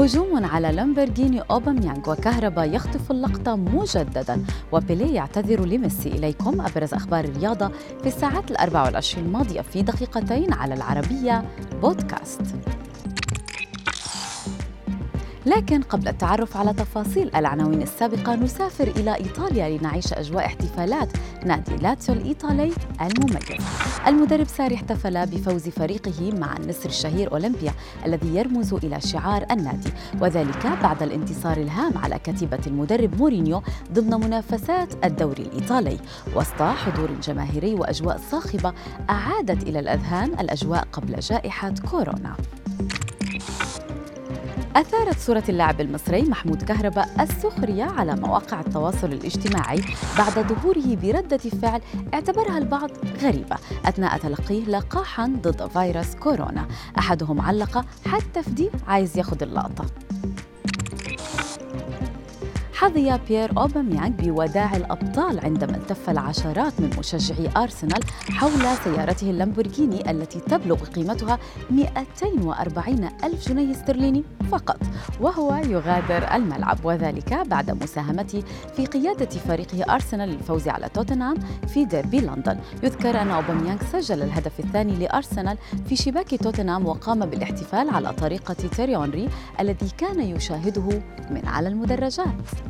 هجوم على لامبرغيني أوباميانغ وكهربا يخطف اللقطة مجددا وبيلي يعتذر لميسي إليكم أبرز أخبار الرياضة في الساعات الأربع والعشرين الماضية في دقيقتين على العربية بودكاست. لكن قبل التعرف على تفاصيل العناوين السابقة نسافر إلى إيطاليا لنعيش أجواء احتفالات نادي لاتسيو الإيطالي المميز. المدرب ساري احتفل بفوز فريقه مع النسر الشهير أولمبيا الذي يرمز إلى شعار النادي. وذلك بعد الانتصار الهام على كتيبة المدرب مورينيو ضمن منافسات الدوري الإيطالي. وسط حضور جماهيري وأجواء صاخبة أعادت إلى الأذهان الأجواء قبل جائحة كورونا. أثارت صورة اللاعب المصري محمود كهرباء السخرية على مواقع التواصل الاجتماعي بعد ظهوره بردة فعل اعتبرها البعض غريبة أثناء تلقيه لقاحا ضد فيروس كورونا. أحدهم علق حتى فدي عايز ياخد اللقطة. حظي بيير أوباميانغ بوداع الأبطال عندما التف العشرات من مشجعي أرسنال حول سيارته اللامبورغيني التي تبلغ قيمتها 240 ألف جنيه استرليني فقط وهو يغادر الملعب وذلك بعد مساهمته في قيادة فريقه أرسنال للفوز على توتنهام في ديربي لندن. يذكر أن أوباميانغ سجل الهدف الثاني لأرسنال في شباك توتنهام وقام بالاحتفال على طريقة تيري هنري الذي كان يشاهده من على المدرجات.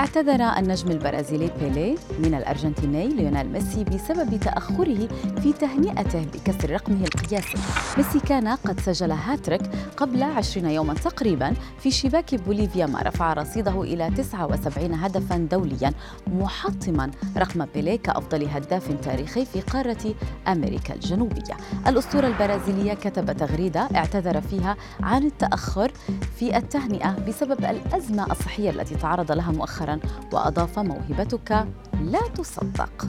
اعتذر النجم البرازيلي بيليه من الأرجنتيني ليونيل ميسي بسبب تأخره في تهنئته بكسر رقمه القياسي. ميسي كان قد سجل هاتريك قبل 20 يوما تقريبا في شباك بوليفيا ما رفع رصيده إلى 79 هدفا دوليا محطما رقم بيليه كأفضل هداف تاريخي في قارة أمريكا الجنوبية. الأسطورة البرازيلية كتب تغريدة اعتذر فيها عن التأخر في التهنئة بسبب الأزمة الصحية التي تعرض لها مؤخرا. وأضاف موهبتك لا تصدق.